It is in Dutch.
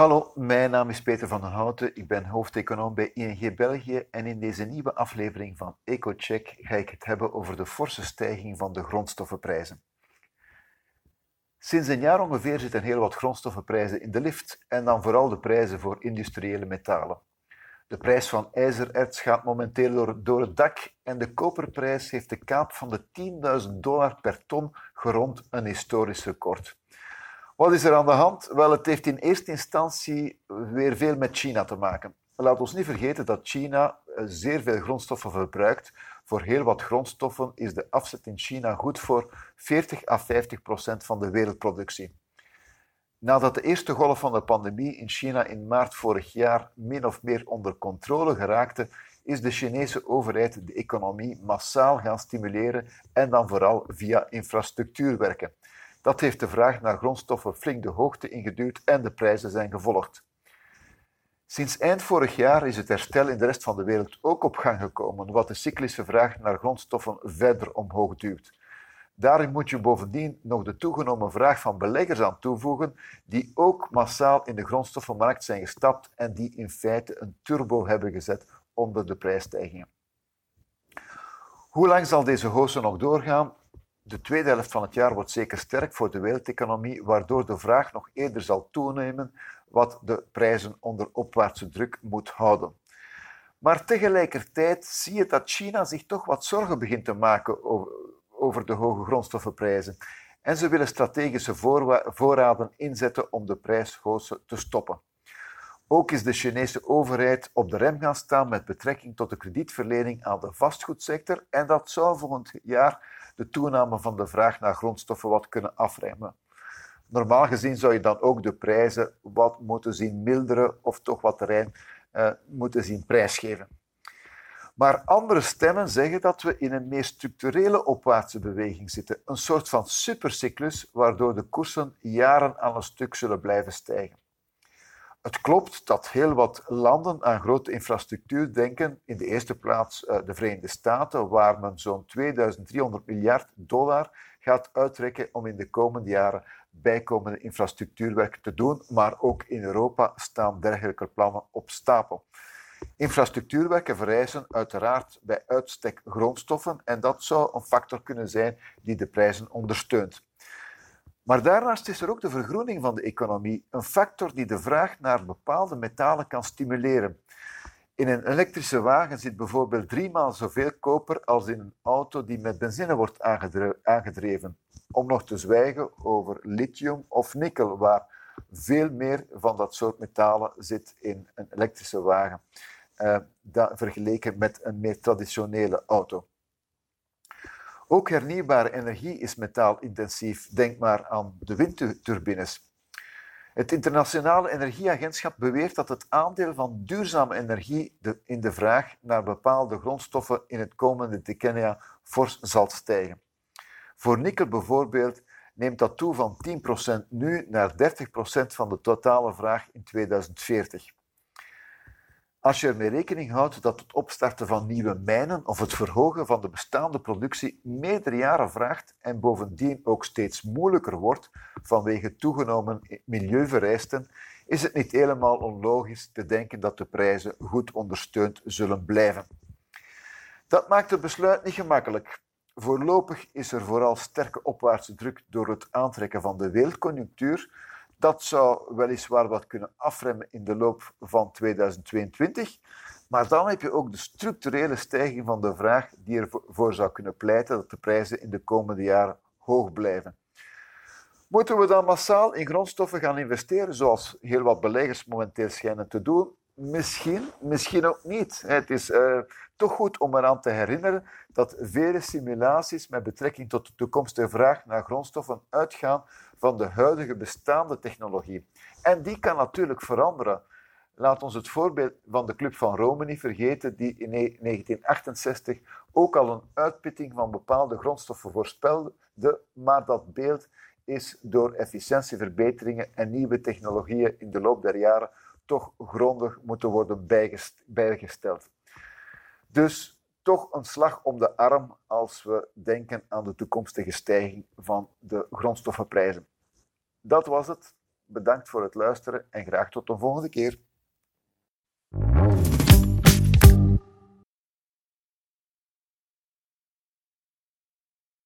Hallo, mijn naam is Peter van den Houten. Ik ben hoofdeconoom bij ING België en in deze nieuwe aflevering van EcoCheck ga ik het hebben over de forse stijging van de grondstoffenprijzen. Sinds een jaar ongeveer zitten heel wat grondstoffenprijzen in de lift en dan vooral de prijzen voor industriële metalen. De prijs van ijzererts gaat momenteel door, door het dak en de koperprijs heeft de kaap van de 10.000 dollar per ton gerond een historisch record. Wat is er aan de hand? Wel, het heeft in eerste instantie weer veel met China te maken. Laat ons niet vergeten dat China eh, zeer veel grondstoffen verbruikt. Voor heel wat grondstoffen is de afzet in China goed voor 40 à 50 procent van de wereldproductie. Nadat de eerste golf van de pandemie in China in maart vorig jaar min of meer onder controle geraakte, is de Chinese overheid de economie massaal gaan stimuleren en dan vooral via infrastructuur werken. Dat heeft de vraag naar grondstoffen flink de hoogte ingeduwd en de prijzen zijn gevolgd. Sinds eind vorig jaar is het herstel in de rest van de wereld ook op gang gekomen, wat de cyclische vraag naar grondstoffen verder omhoog duwt. Daarin moet je bovendien nog de toegenomen vraag van beleggers aan toevoegen, die ook massaal in de grondstoffenmarkt zijn gestapt en die in feite een turbo hebben gezet onder de prijsstijgingen. Hoe lang zal deze hoogte nog doorgaan? De tweede helft van het jaar wordt zeker sterk voor de wereldeconomie, waardoor de vraag nog eerder zal toenemen, wat de prijzen onder opwaartse druk moet houden. Maar tegelijkertijd zie je dat China zich toch wat zorgen begint te maken over, de hoge grondstoffenprijzen. En ze willen strategische voorraden inzetten om de prijshoogte te stoppen. Ook is de Chinese overheid op de rem gaan staan met betrekking tot de kredietverlening aan de vastgoedsector en dat zou volgend jaar de toename van de vraag naar grondstoffen wat kunnen afremmen. Normaal gezien zou je dan ook de prijzen wat moeten zien milderen of toch wat terrein uh, moeten zien prijsgeven. Maar andere stemmen zeggen dat we in een meer structurele opwaartse beweging zitten, een soort van supercyclus waardoor de koersen jaren aan een stuk zullen blijven stijgen. Het klopt dat heel wat landen aan grote infrastructuur denken, in de eerste plaats eh, de Verenigde Staten, waar men zo'n 2300 miljard dollar gaat uittrekken om in de komende jaren bijkomende infrastructuurwerk te doen, maar ook in Europa staan dergelijke plannen op stapel. Infrastructuurwerken vereisen uiteraard bij uitstek grondstoffen en dat zou een factor kunnen zijn die de prijzen ondersteunt. Maar daarnaast is er ook de vergroening van de economie, een factor die de vraag naar bepaalde metalen kan stimuleren. In een elektrische wagen zit bijvoorbeeld driemaal zoveel koper als in een auto die met benzine wordt aangedreven. Om nog te zwijgen over lithium of nikkel, waar veel meer van dat soort metalen zit in een elektrische wagen, uh, vergeleken met een meer traditionele auto. Ook hernieuwbare energie is metaalintensief. Denk maar aan de windturbines. Het Internationale Energieagentschap beweert dat het aandeel van duurzame energie in de vraag naar bepaalde grondstoffen in het komende decennia fors zal stijgen. Voor nikkel bijvoorbeeld neemt dat toe van 10% nu naar 30% van de totale vraag in 2040. Als je ermee rekening houdt dat het opstarten van nieuwe mijnen of het verhogen van de bestaande productie meerdere jaren vraagt en bovendien ook steeds moeilijker wordt vanwege toegenomen milieuvereisten, is het niet helemaal onlogisch te denken dat de prijzen goed ondersteund zullen blijven. Dat maakt het besluit niet gemakkelijk. Voorlopig is er vooral sterke opwaartse druk door het aantrekken van de wereldconjunctuur, dat zou weliswaar wat kunnen afremmen in de loop van 2022. Maar dan heb je ook de structurele stijging van de vraag die ervoor zou kunnen pleiten dat de prijzen in de komende jaren hoog blijven. Moeten we dan massaal in grondstoffen gaan investeren, zoals heel wat beleggers momenteel schijnen te doen? Misschien, misschien ook niet. Het is uh, toch goed om eraan te herinneren dat vele simulaties met betrekking tot de toekomstige vraag naar grondstoffen uitgaan van de huidige bestaande technologie. En die kan natuurlijk veranderen. Laat ons het voorbeeld van de Club van Rome niet vergeten, die in 1968 ook al een uitputting van bepaalde grondstoffen voorspelde, maar dat beeld is door efficiëntieverbeteringen en nieuwe technologieën in de loop der jaren toch grondig moeten worden bijgesteld. Dus toch een slag om de arm als we denken aan de toekomstige stijging van de grondstoffenprijzen. Dat was het. bedankt voor het luisteren en graag tot de volgende keer.